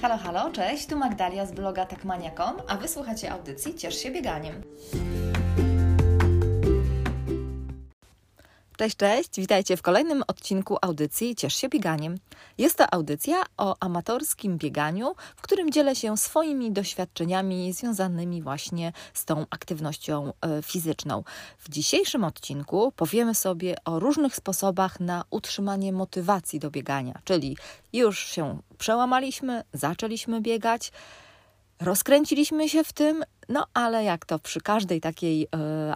Halo, halo, cześć, tu Magdalia z bloga takmania.com, a wysłuchacie audycji Ciesz się bieganiem. Cześć, cześć, witajcie w kolejnym odcinku audycji Ciesz się bieganiem. Jest to audycja o amatorskim bieganiu, w którym dzielę się swoimi doświadczeniami związanymi właśnie z tą aktywnością e, fizyczną. W dzisiejszym odcinku powiemy sobie o różnych sposobach na utrzymanie motywacji do biegania, czyli już się przełamaliśmy, zaczęliśmy biegać, rozkręciliśmy się w tym, no ale jak to przy każdej takiej y,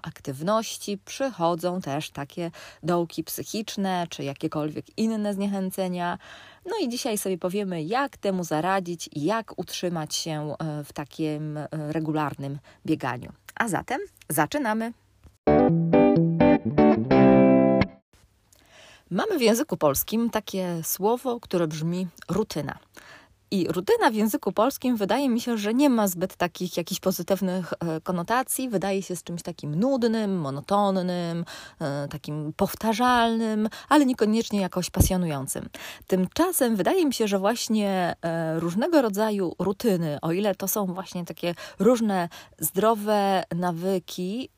aktywności przychodzą też takie dołki psychiczne czy jakiekolwiek inne zniechęcenia. No i dzisiaj sobie powiemy, jak temu zaradzić i jak utrzymać się e, w takim e, regularnym bieganiu. A zatem zaczynamy. Mamy w języku polskim takie słowo, które brzmi rutyna. I rutyna w języku polskim wydaje mi się, że nie ma zbyt takich jakichś pozytywnych e, konotacji. Wydaje się z czymś takim nudnym, monotonnym, e, takim powtarzalnym, ale niekoniecznie jakoś pasjonującym. Tymczasem wydaje mi się, że właśnie e, różnego rodzaju rutyny, o ile to są właśnie takie różne zdrowe nawyki,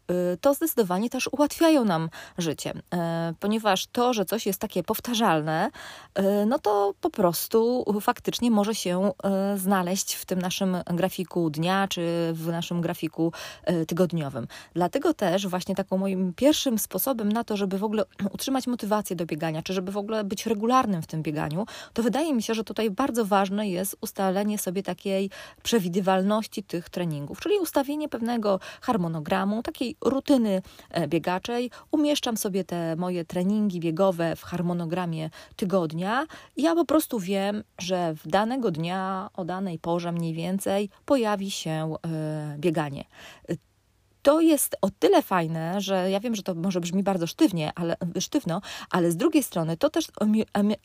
to zdecydowanie też ułatwiają nam życie, y, ponieważ to, że coś jest takie powtarzalne, y, no to po prostu faktycznie może się znaleźć w tym naszym grafiku dnia czy w naszym grafiku tygodniowym. Dlatego też właśnie taką moim pierwszym sposobem na to, żeby w ogóle utrzymać motywację do biegania, czy żeby w ogóle być regularnym w tym bieganiu, to wydaje mi się, że tutaj bardzo ważne jest ustalenie sobie takiej przewidywalności tych treningów, czyli ustawienie pewnego harmonogramu, takiej rutyny e, biegaczej. Umieszczam sobie te moje treningi biegowe w harmonogramie tygodnia. Ja po prostu wiem, że w danego dnia, o danej porze mniej więcej pojawi się e, bieganie to jest o tyle fajne, że ja wiem, że to może brzmi bardzo sztywnie, ale, sztywno, ale z drugiej strony to też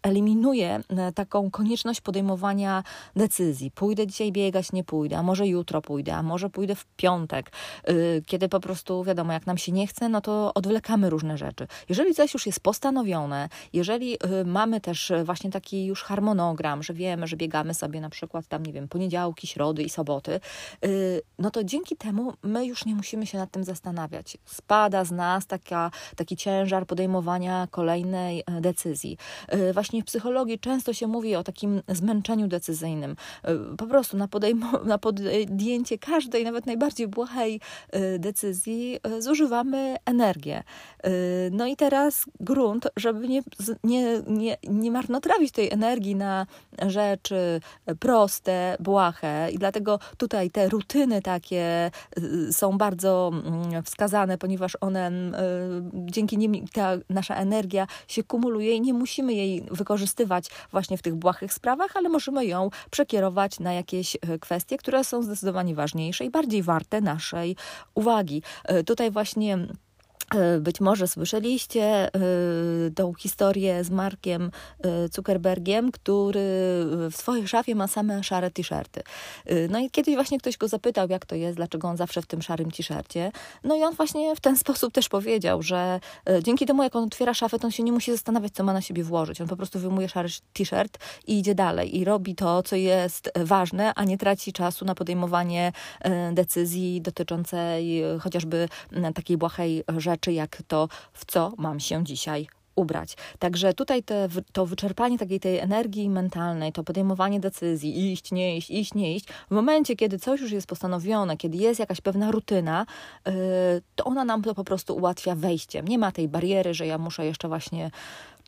eliminuje e, taką konieczność podejmowania decyzji. Pójdę dzisiaj biegać, nie pójdę, a może jutro pójdę, a może pójdę w piątek, y, kiedy po prostu wiadomo, jak nam się nie chce, no to odwlekamy różne rzeczy. Jeżeli coś już jest postanowione, jeżeli y, mamy też właśnie taki już harmonogram, że wiemy, że biegamy sobie na przykład tam, nie wiem, poniedziałki, środy i soboty, y, no to dzięki temu my już nie musimy się nad tym zastanawiać. Spada z nas taka, taki ciężar podejmowania kolejnej e, decyzji. E, właśnie w psychologii często się mówi o takim zmęczeniu decyzyjnym. E, po prostu na, podejmo- na podjęcie każdej, nawet najbardziej błahej decyzji zużywamy energię. No i teraz grunt, żeby nie, nie, nie, nie marnotrawić tej energii na rzeczy proste, błahe i dlatego tutaj te rutyny takie są bardzo Mm, wskazane, ponieważ one, mm, e, dzięki nim ta nasza energia się kumuluje i nie musimy jej wykorzystywać właśnie w tych błahych sprawach, ale możemy ją przekierować na jakieś e, kwestie, które są zdecydowanie ważniejsze i bardziej warte naszej uwagi. E, tutaj właśnie być może słyszeliście e, tą historię z Markiem e, Zuckerbergiem, który w swojej szafie ma same szare t-shirty. No i kiedyś właśnie ktoś go zapytał, jak to jest, dlaczego on zawsze w tym szarym t-shircie. No i on właśnie w ten sposób też powiedział, że dzięki temu, jak on otwiera szafę, to on się nie musi zastanawiać, co ma na siebie włożyć. On po prostu wyjmuje szary t-shirt i idzie dalej i robi to, co jest ważne, a nie traci czasu na podejmowanie decyzji dotyczącej chociażby takiej błahej rzeczy, rzeczy, jak to, w co mam się dzisiaj ubrać. Także tutaj te, to wyczerpanie takiej tej energii mentalnej, to podejmowanie decyzji, iść, nie iść, iść, nie iść, w momencie, kiedy coś już jest postanowione, kiedy jest jakaś pewna rutyna, yy, to ona nam to po prostu ułatwia wejściem. Nie ma tej bariery, że ja muszę jeszcze właśnie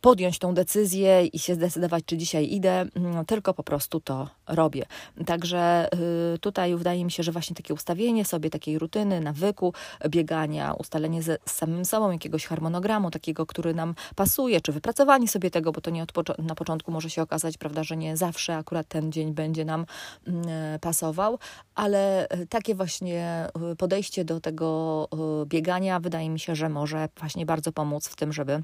podjąć tą decyzję i się zdecydować, czy dzisiaj idę, mm, tylko po prostu to robię. Także y, tutaj wydaje mi się, że właśnie takie ustawienie sobie takiej rutyny, nawyku biegania, ustalenie z samym sobą jakiegoś harmonogramu, takiego, który nam pasuje, czy wypracowanie sobie tego, bo to nie na początku może się okazać, prawda, że nie zawsze akurat ten dzień będzie nam mm, pasował, ale y, takie właśnie y, podejście do tego biegania wydaje mi się, że może właśnie bardzo pomóc w tym, żeby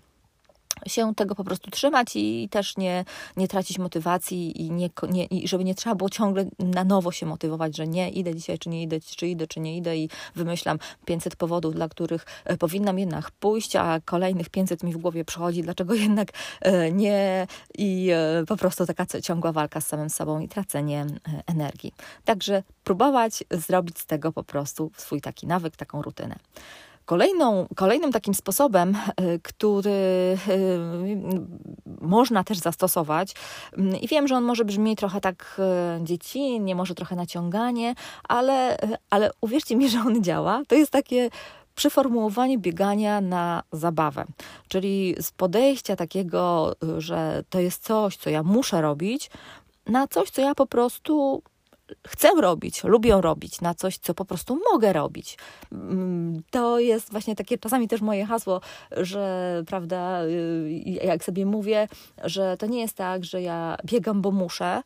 się tego po prostu trzymać i też nie, nie tracić motywacji i, nie, nie, i żeby nie trzeba było ciągle na nowo się motywować, że nie idę dzisiaj, czy nie idę, czy idę, czy nie idę i wymyślam 500 powodów, dla których e, powinnam jednak pójść, a kolejnych 500 mi w głowie przychodzi, dlaczego jednak e, nie i e, po prostu taka ciągła walka z samym sobą i tracenie energii. Także próbować zrobić z tego po prostu swój taki nawyk, taką rutynę. Kolejną, kolejnym takim sposobem, e, który e, można też zastosować, mm, i wiem, że on może brzmieć trochę tak e, dziecinnie, może trochę naciąganie, ale, ale uwierzcie mi, że on działa. To jest takie przeformułowanie biegania na zabawę, czyli z podejścia takiego, że to jest coś, co ja muszę robić, na coś, co ja po prostu chcę robić, lubię robić, na coś, co po prostu mogę robić. Mm, to jest właśnie takie czasami też moje hasło, że prawda, y, jak sobie mówię, że to nie jest tak, że ja biegam, bo muszę,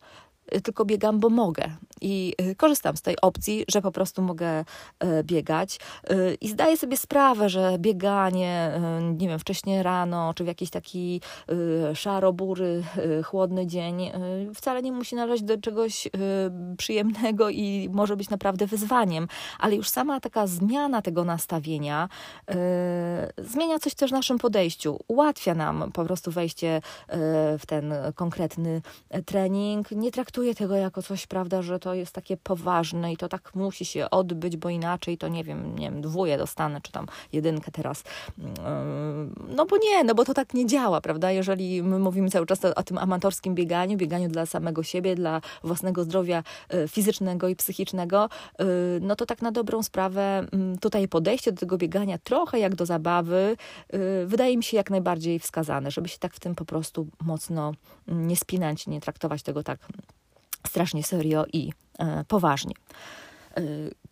tylko biegam, bo mogę. I y, korzystam z tej opcji, że po prostu mogę y, biegać. Y, I zdaję sobie sprawę, że bieganie, nie wiem, wcześniej rano, czy w jakiś taki szaro-bury, chłodny dzień, wcale nie musi należeć do czegoś przyjemnego i może być naprawdę wyzwaniem. Ale już sama taka zmiana tego nastawienia zmienia coś też w naszym podejściu. Ułatwia nam po prostu wejście w ten konkretny trening. Nie traktuje tego jako coś, prawda, że to jest takie poważne i to tak musi się odbyć, bo inaczej to nie wiem, nie wiem, dwóje dostanę, czy tam jedynkę teraz. Mm, no bo nie, no bo to tak nie działa, prawda? Jeżeli my mówimy cały czas o, o tym amatorskim bieganiu, bieganiu dla samego siebie, dla własnego zdrowia e, fizycznego i psychicznego, e, no to tak na dobrą sprawę mm, tutaj podejście do tego biegania trochę jak do zabawy e, wydaje mi się jak najbardziej wskazane, żeby się tak w tym po prostu mocno mm, nie spinać, nie traktować tego tak strasznie serio i e, poważnie. E,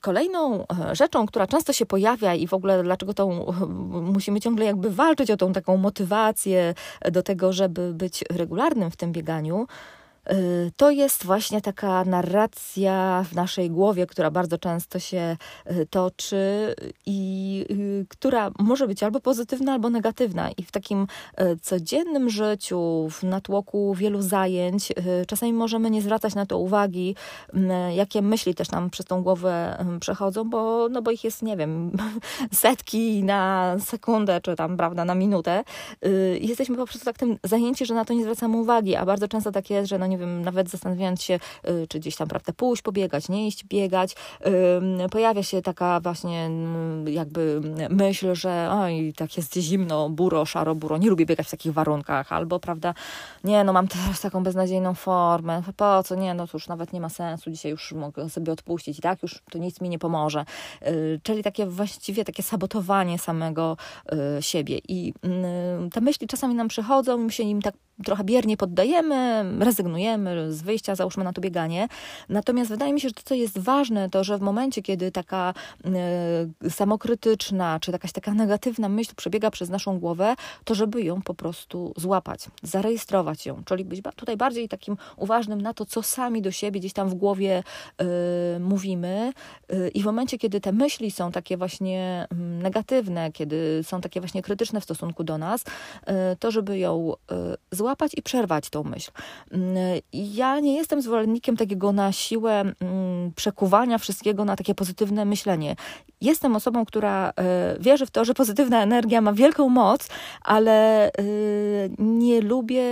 kolejną e, rzeczą, która często się pojawia i w ogóle dlaczego tą musimy ciągle jakby walczyć o tą taką motywację do tego, żeby być regularnym w tym bieganiu, to jest właśnie taka narracja w naszej głowie, która bardzo często się y, toczy i y, która może być albo pozytywna, albo negatywna. I w takim codziennym życiu, w natłoku wielu zajęć, czasami możemy nie zwracać na to uwagi, jakie myśli też nam przez tą głowę przechodzą, bo, no bo ich jest, nie wiem, setki na sekundę, czy tam, prawda, na minutę. Jesteśmy po prostu tak tym zajęci, że na to nie zwracamy uwagi, a bardzo często tak jest, że no nie wiem, nawet zastanawiając się, y, czy gdzieś tam, prawda, pójść pobiegać, nie iść biegać, pojawia się taka właśnie mm, jakby myśl, że oj, tak jest zimno, buro, szaro, buro, nie lubię biegać w takich warunkach, albo, prawda, nie, no mam teraz taką beznadziejną formę, po co, nie, no to już nawet nie ma sensu, dzisiaj już mogę sobie odpuścić tak już to nic mi nie pomoże. Y, czyli takie właściwie takie sabotowanie samego y, siebie i mm, te myśli czasami nam przychodzą, my się im tak trochę biernie poddajemy, rezygnujemy z wyjścia, załóżmy na to bieganie. Natomiast wydaje mi się, że to, co jest ważne, to że w momencie, kiedy taka y, samokrytyczna, czy jakaś taka negatywna myśl przebiega przez naszą głowę, to żeby ją po prostu złapać, zarejestrować ją, czyli być tutaj bardziej takim uważnym na to, co sami do siebie gdzieś tam w głowie y, mówimy. Y, I w momencie, kiedy te myśli są takie właśnie mm, negatywne, kiedy są takie właśnie krytyczne w stosunku do nas, to żeby ją złapać, złapać i przerwać tą myśl. Mm, ja nie jestem zwolennikiem takiego na siłę mm, przekuwania wszystkiego na takie pozytywne myślenie. Jestem osobą, która e, wierzy w to, że pozytywna energia ma wielką moc, ale e, nie lubię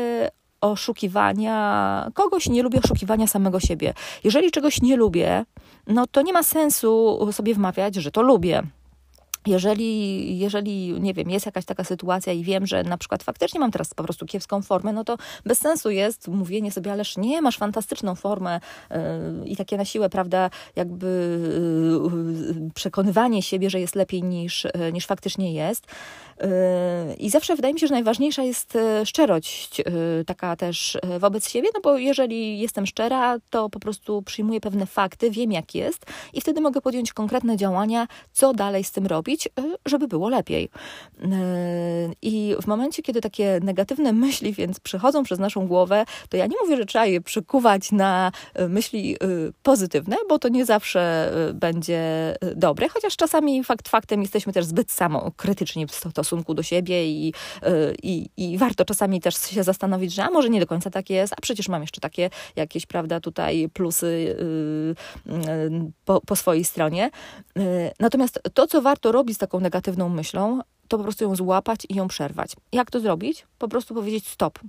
oszukiwania kogoś, nie lubię oszukiwania samego siebie. Jeżeli czegoś nie lubię, no to nie ma sensu sobie wmawiać, że to lubię jeżeli, jeżeli, nie wiem, jest jakaś taka sytuacja i wiem, że na przykład faktycznie mam teraz po prostu kiepską formę, no to bez sensu jest mówienie sobie, ależ nie, masz fantastyczną formę yy, i takie na siłę, prawda, jakby yy, przekonywanie siebie, że jest lepiej niż, yy, niż faktycznie jest. I zawsze wydaje mi się, że najważniejsza jest szczerość, taka też wobec siebie, no bo jeżeli jestem szczera, to po prostu przyjmuję pewne fakty, wiem jak jest i wtedy mogę podjąć konkretne działania, co dalej z tym robić, zrobić, żeby było lepiej. I w momencie, kiedy takie negatywne myśli więc przychodzą przez naszą głowę, to ja nie mówię, że trzeba je przykuwać na myśli pozytywne, bo to nie zawsze będzie dobre, chociaż czasami fakt faktem jesteśmy też zbyt samokrytyczni w stosunku do siebie i, i, i warto czasami też się zastanowić, że a może nie do końca tak jest, a przecież mam jeszcze takie jakieś, prawda, tutaj plusy po, po swojej stronie. Natomiast to, co warto robić z taką negatywną myślą, to po prostu ją złapać i ją przerwać. Jak to zrobić? Po prostu powiedzieć stop.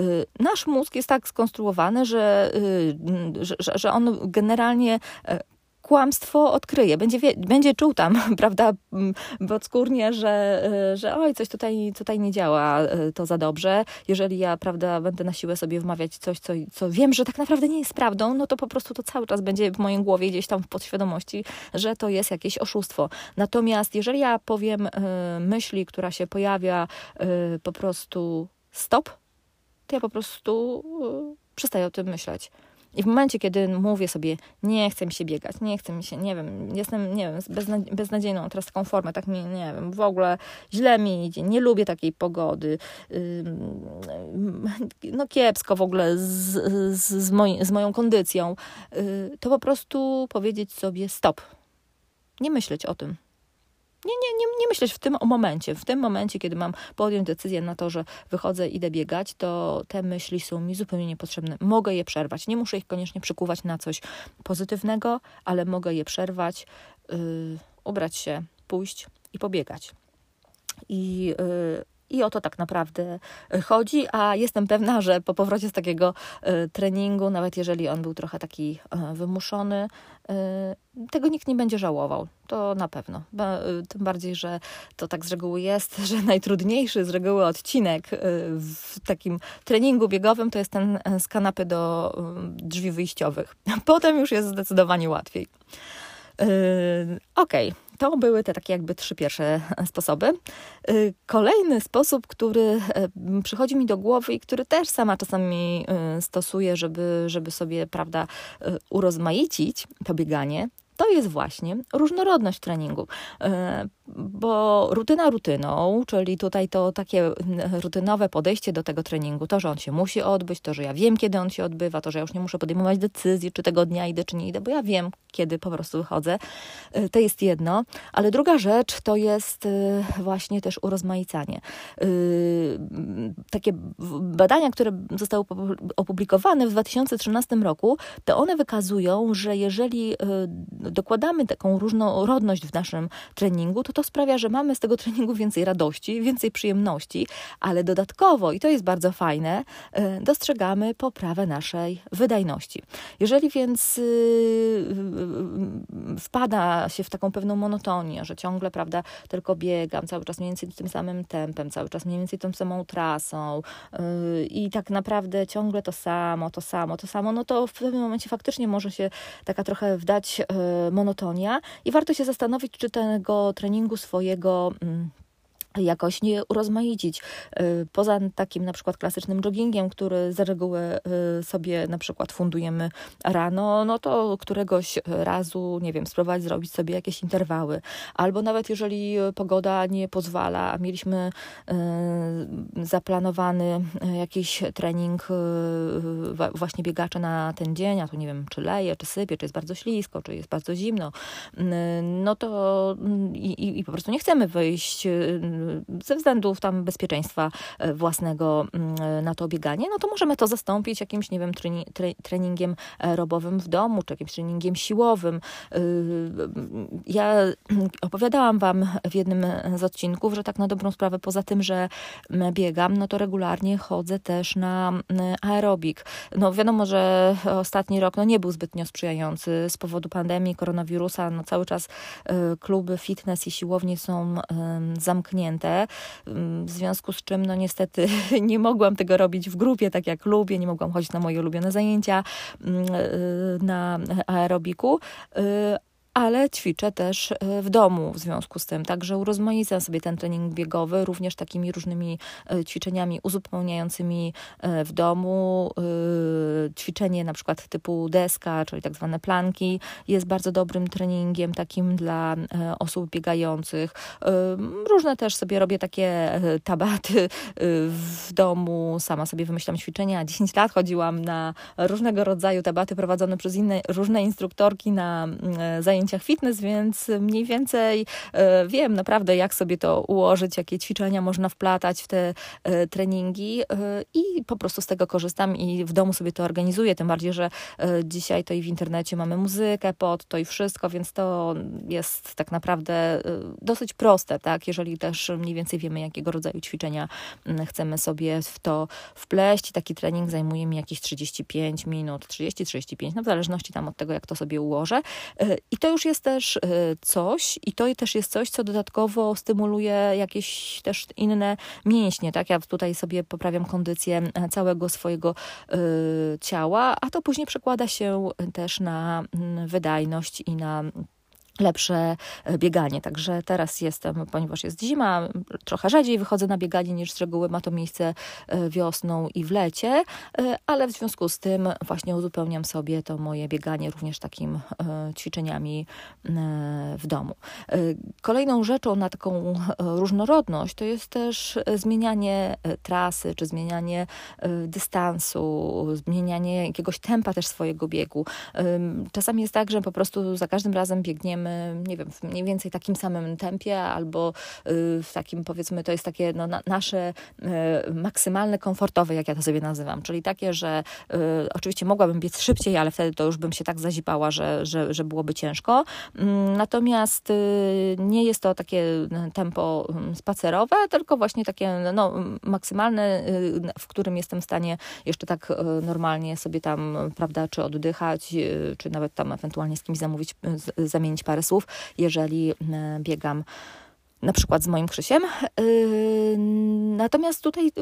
Y, nasz mózg jest tak skonstruowany, że, y, że, że on generalnie e, kłamstwo odkryje, będzie, wie, będzie czuł tam, prawda, podskórnie, że, e, że oj, coś tutaj, tutaj nie działa e, to za dobrze. Jeżeli ja, prawda, będę na siłę sobie wmawiać coś, co, co wiem, że tak naprawdę nie jest prawdą, no to po prostu to cały czas będzie w mojej głowie gdzieś tam w podświadomości, że to jest jakieś oszustwo. Natomiast jeżeli ja powiem y, myśli, która się pojawia po prostu stop, to ja po prostu przestaję o tym myśleć. I w momencie, kiedy mówię sobie, nie chcę mi się biegać, nie chcę mi się, nie wiem, jestem, nie wiem, beznadziejną teraz taką formę, tak mi, nie wiem, w ogóle źle mi idzie, nie lubię takiej pogody, no kiepsko w ogóle z, z, z, z moją kondycją, y, to po prostu powiedzieć sobie stop. Nie myśleć o tym nie, nie, nie, nie myśleć w tym momencie. W tym momencie, kiedy mam podjąć decyzję na to, że wychodzę, idę biegać, to te myśli są mi zupełnie niepotrzebne. Mogę je przerwać. Nie muszę ich koniecznie przykuwać na coś pozytywnego, ale mogę je przerwać, yy, ubrać się, pójść i pobiegać. I yy, i o to tak naprawdę chodzi, a jestem pewna, że po powrocie z takiego y, treningu, nawet jeżeli on był trochę taki y, wymuszony, tego nikt nie będzie żałował. To na pewno. Tym bardziej, że to tak z reguły jest, że najtrudniejszy z reguły odcinek w takim treningu biegowym to jest ten z kanapy do drzwi wyjściowych. Potem już jest zdecydowanie łatwiej. Okej. Okay. To były te takie jakby trzy pierwsze sposoby. Y, kolejny sposób, który e, przychodzi mi do głowy i który też sama czasami stosuję, żeby, żeby sobie, prawda, urozmaicić to bieganie, to jest właśnie różnorodność treningu. E, bo rutyna rutyną, czyli tutaj to takie rutynowe podejście do tego treningu, to, że on się musi odbyć, to, że ja wiem, kiedy on się odbywa, to, że ja już nie muszę podejmować decyzji, czy tego dnia idę, czy nie idę, bo ja wiem, kiedy po prostu wychodzę. E, to jest jedno. Ale druga rzecz to jest e, właśnie też urozmaicanie. Takie badania, które zostały opublikowane w 2013 roku, to one wykazują, że jeżeli dokładamy taką różnorodność w naszym treningu, to to sprawia, że mamy z tego treningu więcej radości, więcej przyjemności, ale dodatkowo, i to jest bardzo fajne, e, dostrzegamy poprawę naszej wydajności. Jeżeli więc y, y, y, wpada się w taką pewną monotonię, że ciągle, prawda, tylko biegam cały czas mniej więcej tym samym tempem, cały czas mniej więcej tą samą trasą i tak naprawdę ciągle to samo, to samo, to samo, no to w pewnym momencie faktycznie może się taka trochę wdać e, monotonia i warto się zastanowić, czy tego treningu swojego mm, jakoś nie urozmaicić. Y, poza takim na przykład klasycznym joggingiem, który z reguły y, sobie na przykład fundujemy rano, no to któregoś razu, nie wiem, spróbować zrobić sobie jakieś interwały. Albo nawet jeżeli pogoda nie pozwala, a mieliśmy zaplanowany jakiś trening właśnie biegacze na ten dzień, a tu nie wiem, czy leje, czy sypie, czy jest bardzo ślisko, czy jest bardzo zimno, no to i, i po prostu nie chcemy wyjść ze względów tam bezpieczeństwa e, własnego mm, na to bieganie, no to możemy to zastąpić jakimś, nie wiem, treningiem aerobowym w domu, czy jakimś treningiem siłowym. Y, ja opowiadałam Wam w jednym z odcinków, że tak na dobrą sprawę, poza tym, że biegam, no to regularnie chodzę też na aerobik. No wiadomo, że ostatni rok no, nie był zbytnio sprzyjający z powodu pandemii, koronawirusa. No cały czas y, kluby fitness i siłownie są zamknięte zamknięte, w związku z czym no niestety nie mogłam tego robić w grupie tak jak lubię, nie mogłam chodzić na moje ulubione zajęcia mm, y, na aerobiku, y, ale ćwiczę też w domu w związku z tym, także urozmaicam sobie ten trening biegowy również takimi różnymi ćwiczeniami uzupełniającymi w domu. Ćwiczenie na przykład typu deska, czyli tak zwane planki, jest bardzo dobrym treningiem takim dla osób biegających. Różne też sobie robię takie tabaty w domu, sama sobie wymyślam ćwiczenia. 10 lat chodziłam na różnego rodzaju tabaty prowadzone przez inne, różne instruktorki na mm, zajęciach fitness, więc mniej więcej e, wiem naprawdę, jak sobie to ułożyć, jakie ćwiczenia można wplatać w te e, treningi e, i po prostu z tego korzystam i w domu sobie to organizuję, tym bardziej, że dzisiaj to i w internecie mamy muzykę pod to i wszystko, więc to jest tak naprawdę dosyć proste, tak, jeżeli też mniej więcej wiemy, jakiego rodzaju ćwiczenia mm, chcemy sobie w to wpleść. Taki trening zajmuje mi jakieś 35 minut, 30-35, no w zależności tam od tego, jak to sobie ułożę. I to już jest też e, coś, i to też jest coś, co dodatkowo stymuluje jakieś też inne mięśnie, tak? Ja tutaj sobie poprawiam kondycję e, całego swojego ciała, a to później przekłada się też na mm, wydajność i na lepsze e, bieganie. Także teraz jestem, ponieważ jest zima, trochę rzadziej wychodzę na bieganie niż z reguły ma to miejsce e, wiosną i w lecie, e, ale w związku z tym właśnie uzupełniam sobie to moje bieganie również takim ćwiczeniami w domu. Kolejną rzeczą na taką różnorodność to jest też zmienianie trasy, czy zmienianie dystansu, zmienianie jakiegoś tempa też swojego biegu. Czasami jest tak, że po prostu za każdym razem biegniemy nie wiem, w mniej więcej takim samym tempie, albo y, w takim, powiedzmy, to jest takie no, nasze y, maksymalne komfortowe, jak ja to sobie nazywam, czyli takie, że y, oczywiście mogłabym biec szybciej, ale wtedy to już bym się tak zazipała, że, że, że byłoby ciężko. Mm, natomiast nie jest to takie tempo mm, spacerowe, tylko właśnie takie no, maksymalne, w którym jestem w stanie jeszcze tak normalnie sobie tam, prawda, czy oddychać, czy nawet tam ewentualnie z kimś zamówić, zamienić parę parę słów, jeżeli e, biegam na przykład z moim Krzysiem. Yy, natomiast tutaj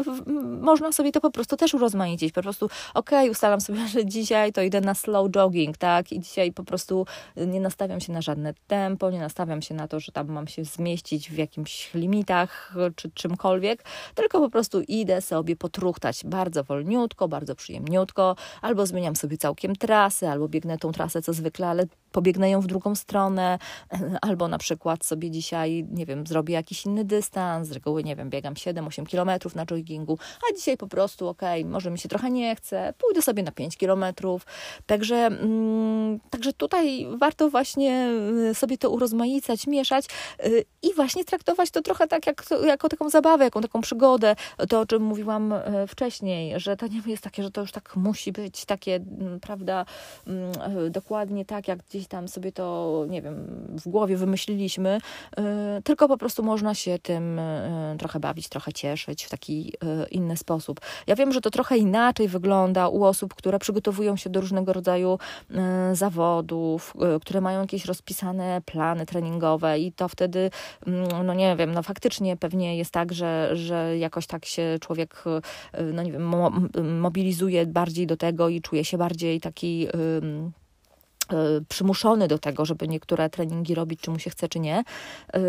można sobie to po prostu też urozmaicić. Po prostu, okej, okay, ustalam sobie, że dzisiaj to idę na slow jogging, tak? I dzisiaj po prostu nie nastawiam się na żadne tempo, nie nastawiam się na to, że tam mam się zmieścić w jakimś limitach czy czymkolwiek, tylko po prostu idę sobie potruchtać bardzo wolniutko, bardzo przyjemniutko, albo zmieniam sobie całkiem trasę, albo biegnę tą trasę co zwykle, ale pobiegnę w drugą stronę, albo na przykład sobie dzisiaj, nie wiem, zrobię jakiś inny dystans, z reguły, nie wiem, biegam 7-8 kilometrów na joggingu, a dzisiaj po prostu, okej, okay, może mi się trochę nie chce, pójdę sobie na 5 kilometrów. Także, mm, także tutaj warto właśnie y, sobie to urozmaicać, mieszać yy, i właśnie traktować to trochę tak jak, jako taką zabawę, jaką taką przygodę, to o czym mówiłam y, wcześniej, że to nie jest takie, że to już tak musi być takie, mm, prawda, yy, dokładnie tak, jak gdzieś tam sobie to, nie wiem, w głowie wymyśliliśmy, yy, tylko po prostu można się tym e, trochę bawić, trochę cieszyć w taki e, inny sposób. Ja wiem, że to trochę inaczej wygląda u osób, które przygotowują się do różnego rodzaju e, zawodów, które mają jakieś rozpisane plany treningowe i to wtedy, mm, no nie wiem, no faktycznie pewnie jest tak, że, że jakoś tak się człowiek, no nie wiem, mobilizuje bardziej do tego i czuje się bardziej taki E, przymuszony do tego, żeby niektóre treningi robić, czy mu się chce, czy nie. E,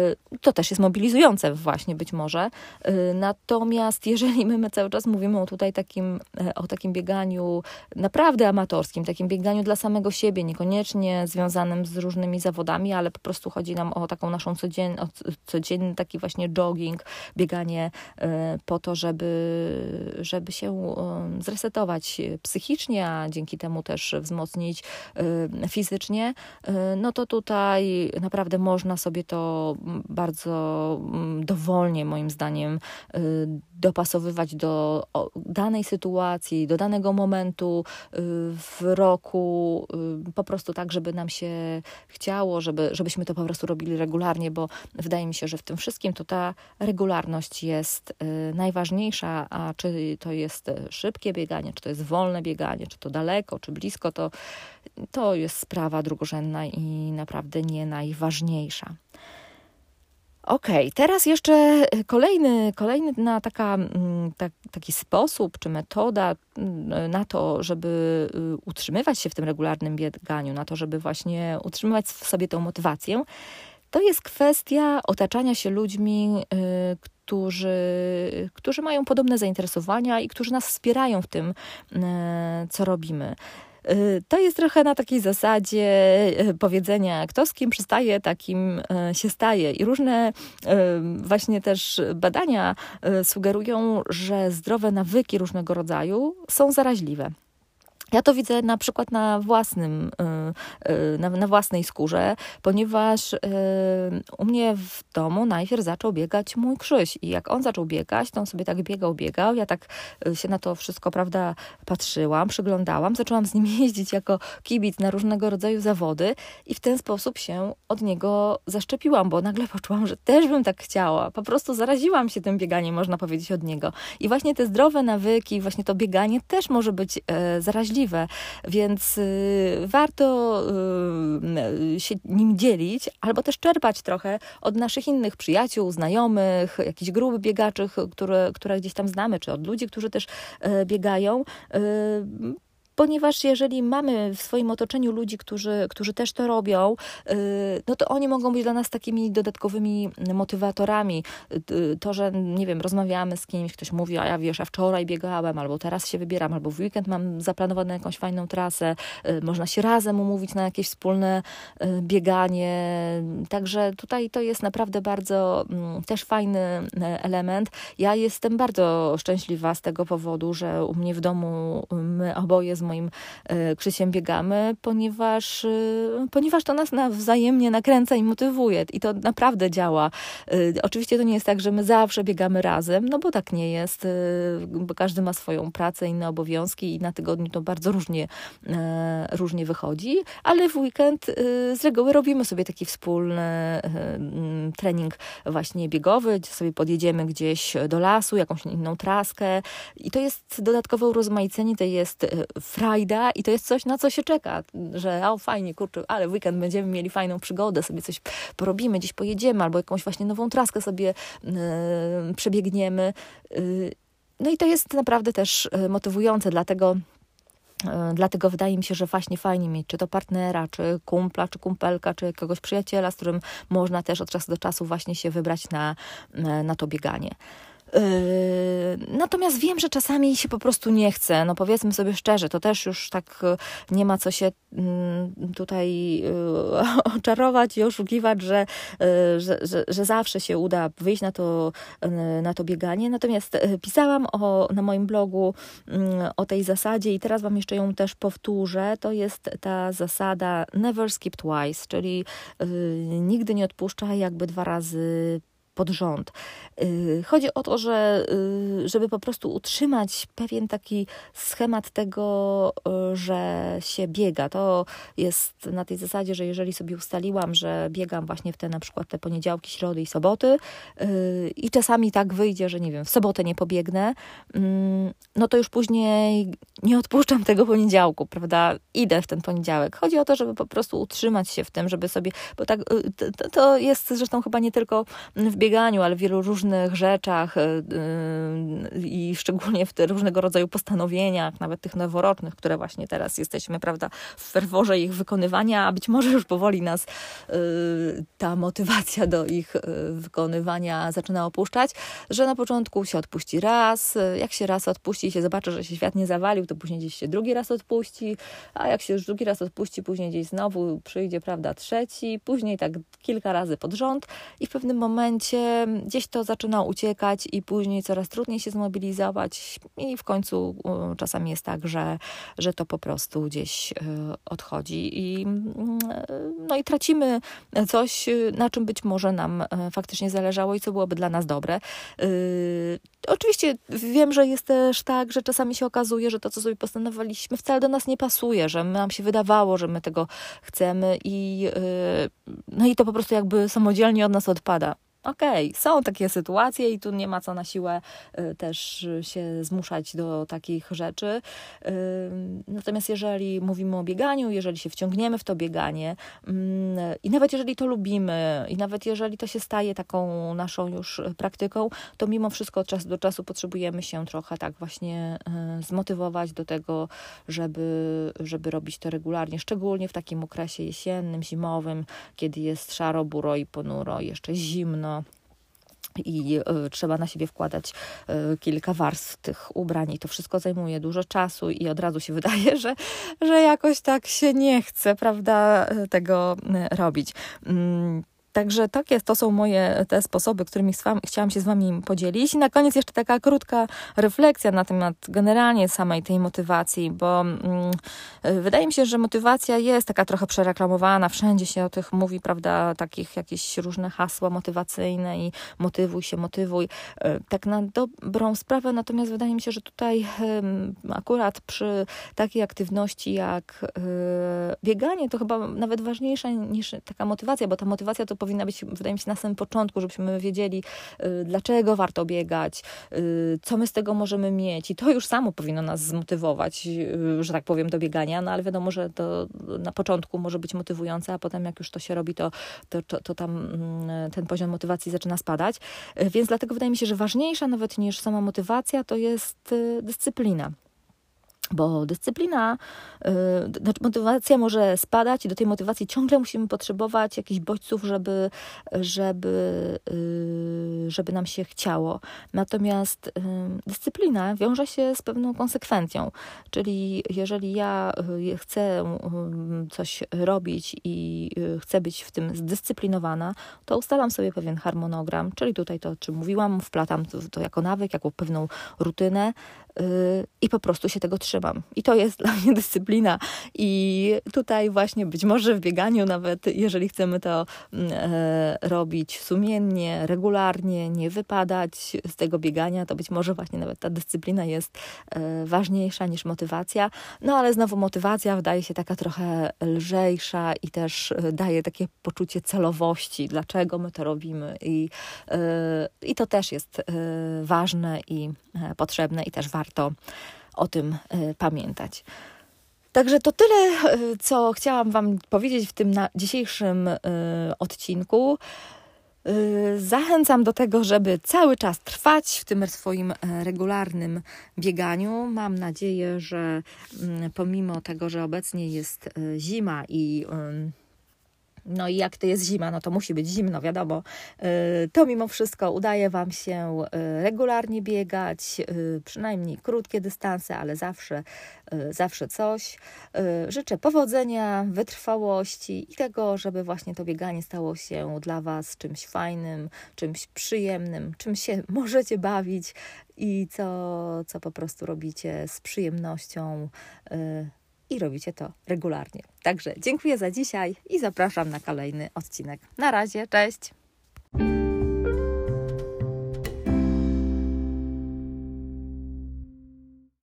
to też jest mobilizujące właśnie być może. E, natomiast jeżeli my, my cały czas mówimy o tutaj takim, o takim bieganiu naprawdę amatorskim, takim bieganiu dla samego siebie, niekoniecznie związanym z różnymi zawodami, ale po prostu chodzi nam o taką naszą codzien, o codzienny taki właśnie jogging, bieganie po to, żeby, żeby się zresetować psychicznie, a dzięki temu też wzmocnić fizycznie, y, no to tutaj naprawdę można sobie to bardzo mm, dowolnie, moim zdaniem, y, dopasowywać do danej sytuacji, do danego momentu y, w roku, po prostu tak, żeby nam się chciało, żeby, żebyśmy to po prostu robili regularnie, bo wydaje mi się, że w tym wszystkim to ta regularność jest najważniejsza, a czy to jest szybkie bieganie, czy to jest wolne bieganie, czy to daleko, czy blisko, to, to jest sprawa drugorzędna i naprawdę nie najważniejsza. Okej, okay, teraz jeszcze kolejny, kolejny na taka, mm, tak, taki sposób czy metoda mm, na to, żeby y, utrzymywać się w tym regularnym bieganiu, na to, żeby właśnie utrzymywać w sobie tą motywację, to jest kwestia otaczania się ludźmi, y, którzy, którzy mają podobne zainteresowania i którzy nas wspierają w tym, y, co robimy. Y, to jest trochę na takiej zasadzie powiedzenia, kto z kim przystaje, takim się staje. I różne właśnie też badania sugerują, że zdrowe nawyki różnego rodzaju są zaraźliwe. Ja to widzę na przykład na własnym, y, y, na, na, własnej skórze, ponieważ y, u mnie w domu najpierw zaczął biegać mój Krzyś i jak on zaczął biegać, to on sobie tak biegał, biegał, ja tak się na to wszystko, prawda, patrzyłam, przyglądałam, zaczęłam z nim jeździć jako kibic na różnego rodzaju zawody i w ten sposób się od niego zaszczepiłam, bo nagle poczułam, że też bym tak chciała, po prostu zaraziłam się tym bieganiem, można powiedzieć, od niego. I właśnie te zdrowe nawyki, właśnie to bieganie też może być zaraźliwe, możliwe, więc y, warto y, się nim dzielić, albo też czerpać trochę od naszych innych przyjaciół, znajomych, jakichś grup biegaczy, które, które gdzieś tam znamy, czy od ludzi, którzy też e, biegają. Y, ponieważ jeżeli mamy w swoim otoczeniu ludzi, którzy, którzy też to robią, y, no to oni mogą być dla nas takimi dodatkowymi motywatorami. Y, to, że nie wiem, rozmawiamy z kimś, ktoś mówi, a ja wiesz, a wczoraj biegałem, albo teraz się wybieram, albo w weekend mam zaplanowaną jakąś fajną trasę, y, można się razem umówić na jakieś wspólne bieganie. Także tutaj to jest naprawdę bardzo mm, też fajny element. Ja jestem bardzo szczęśliwa z tego powodu, że u mnie w domu my oboje z moim e, Krzysiem biegamy, ponieważ, e, ponieważ to nas wzajemnie nakręca i motywuje. I to naprawdę działa. E, oczywiście to nie jest tak, że my zawsze biegamy razem, no bo tak nie jest, bo każdy ma swoją pracę, inne obowiązki i na tygodniu to bardzo różnie, różnie wychodzi, ale w weekend z reguły robimy sobie taki wspólny trening właśnie biegowy, gdzie sobie podjedziemy gdzieś do lasu, jakąś inną traskę. I to jest dodatkowe urozmaicenie, to jest frajda i to jest coś, na co się czeka, że o fajnie, kurczę, ale weekend będziemy mieli fajną przygodę, sobie coś porobimy, gdzieś pojedziemy, albo jakąś właśnie nową traskę sobie yy, przebiegniemy. Yy, no i to jest naprawdę też e, motywujące, dlatego Dlatego wydaje mi się, że właśnie fajnie mieć czy to partnera, czy kumpla, czy kumpelka, czy jakiegoś przyjaciela, z którym można też od czasu do czasu właśnie się wybrać na, na to bieganie. Yy, natomiast wiem, że czasami się po prostu nie chce. No powiedzmy sobie szczerze, to też już tak e, nie ma co się mm, tutaj e, oczarować i oszukiwać, że, e, że, że, że zawsze się uda wyjść na to, na to bieganie. Natomiast pisałam o, na moim blogu mm, o tej zasadzie i teraz Wam jeszcze ją też powtórzę. To jest ta zasada never skip twice, czyli nigdy nie odpuszczaj jakby dwa razy pod rząd. Y, chodzi o to, że y, żeby po prostu utrzymać pewien taki schemat tego, y, że się biega. To jest na tej zasadzie, że jeżeli sobie ustaliłam, że biegam właśnie w te na przykład te poniedziałki, środy i soboty i czasami tak wyjdzie, że nie wiem, w sobotę nie pobiegnę, mm, no to już później nie odpuszczam tego poniedziałku, prawda? Idę w ten poniedziałek. Chodzi o to, żeby po prostu utrzymać się w tym, żeby sobie, bo tak to, jest zresztą chyba nie tylko w bieganiu, ale w wielu różnych rzeczach y, y, i szczególnie w te różnego rodzaju postanowieniach, nawet tych noworocznych, które właśnie teraz jesteśmy, prawda, w ferworze ich wykonywania, a być może już powoli nas y, ta motywacja do ich wykonywania zaczyna opuszczać, że na początku się odpuści raz, jak się raz odpuści i się zobaczy, że się świat nie zawalił, to później gdzieś się drugi raz odpuści, a jak się już drugi raz odpuści, później gdzieś znowu przyjdzie, prawda, trzeci, później tak kilka razy pod rząd i w pewnym momencie gdzieś to zaczyna uciekać i później coraz trudniej się zmobilizować. I w końcu czasami jest tak, że, że to po prostu gdzieś e, odchodzi. I, mm, no i tracimy coś, na czym być może nam e, faktycznie zależało i co byłoby dla nas dobre. Oczywiście wiem, że jest też tak, że czasami się okazuje, że to, co sobie postanowiliśmy, wcale do nas nie pasuje, że nam się wydawało, że my tego chcemy i, no i to po prostu jakby samodzielnie od nas odpada okej, okay, są takie sytuacje i tu nie ma co na siłę y, też się zmuszać do takich rzeczy. Y, natomiast jeżeli mówimy o bieganiu, jeżeli się wciągniemy w to bieganie mm, i nawet jeżeli to lubimy i nawet jeżeli to się staje taką naszą już praktyką, to mimo wszystko od czasu do czasu potrzebujemy się trochę tak właśnie y, zmotywować do tego, żeby, żeby robić to regularnie, szczególnie w takim okresie jesiennym, zimowym, kiedy jest szaro, buro i ponuro, jeszcze zimno i y, trzeba na siebie wkładać y, kilka warstw tych ubrań i to wszystko zajmuje dużo czasu i od razu się wydaje, że, że jakoś tak się nie chce, prawda, tego robić. Także takie to są moje te sposoby, którymi chciałam się z Wami podzielić. I na koniec jeszcze taka krótka refleksja na temat generalnie samej tej motywacji, bo mm, wydaje mi się, że motywacja jest taka trochę przereklamowana, wszędzie się o tych mówi, prawda, takich jakieś różne hasła motywacyjne i motywuj się, motywuj. E, tak na dobrą sprawę, natomiast wydaje mi się, że tutaj akurat przy takiej aktywności jak e, bieganie, to chyba nawet ważniejsza niż taka motywacja, bo ta motywacja to powinna być, wydaje mi się, na samym początku, żebyśmy wiedzieli, y, dlaczego warto biegać, y, co my z tego możemy mieć. I to już samo powinno nas zmotywować, y, że tak powiem, do biegania, no ale wiadomo, że to na początku może być motywujące, a potem jak już to się robi, to, to, to, to tam mm, ten poziom motywacji zaczyna spadać. Więc dlatego wydaje mi się, że ważniejsza nawet niż sama motywacja to jest dyscyplina. Bo dyscyplina, yy, znaczy motywacja może spadać i do tej motywacji ciągle musimy potrzebować jakichś bodźców, żeby, żeby, yy, żeby nam się chciało. Natomiast yy, dyscyplina wiąże się z pewną konsekwencją. Czyli jeżeli ja y, chcę y, coś robić i y, chcę być w tym zdyscyplinowana, to ustalam sobie pewien harmonogram, czyli tutaj to, o czym mówiłam, wplatam to, to jako nawyk, jako pewną rutynę i po prostu się tego trzymam. I to jest dla mnie dyscyplina. I tutaj właśnie być może w bieganiu, nawet jeżeli chcemy to mm, e, robić sumiennie, regularnie, nie wypadać z tego biegania, to być może właśnie nawet ta dyscyplina jest e, ważniejsza niż motywacja. No ale znowu motywacja wydaje się taka trochę lżejsza i też e, daje takie poczucie celowości, dlaczego my to robimy. I, i to też jest ważne i potrzebne i też warto o tym e, pamiętać. Także to tyle, e, co chciałam Wam powiedzieć w tym dzisiejszym e, odcinku. Zachęcam do tego, żeby cały czas trwać w tym swoim regularnym bieganiu. Mam nadzieję, że mm, pomimo tego, że obecnie jest zima i no i jak to jest zima, no to musi być zimno, wiadomo. Y, to mimo wszystko udaje Wam się y, regularnie biegać, y, przynajmniej krótkie dystanse, ale zawsze, zawsze coś. Życzę powodzenia, wytrwałości i tego, żeby właśnie to bieganie stało się dla Was czymś fajnym, czymś przyjemnym, czym się możecie bawić i co, co po prostu robicie z przyjemnością i robicie to regularnie. Także dziękuję za dzisiaj i zapraszam na kolejny odcinek. Na razie, cześć!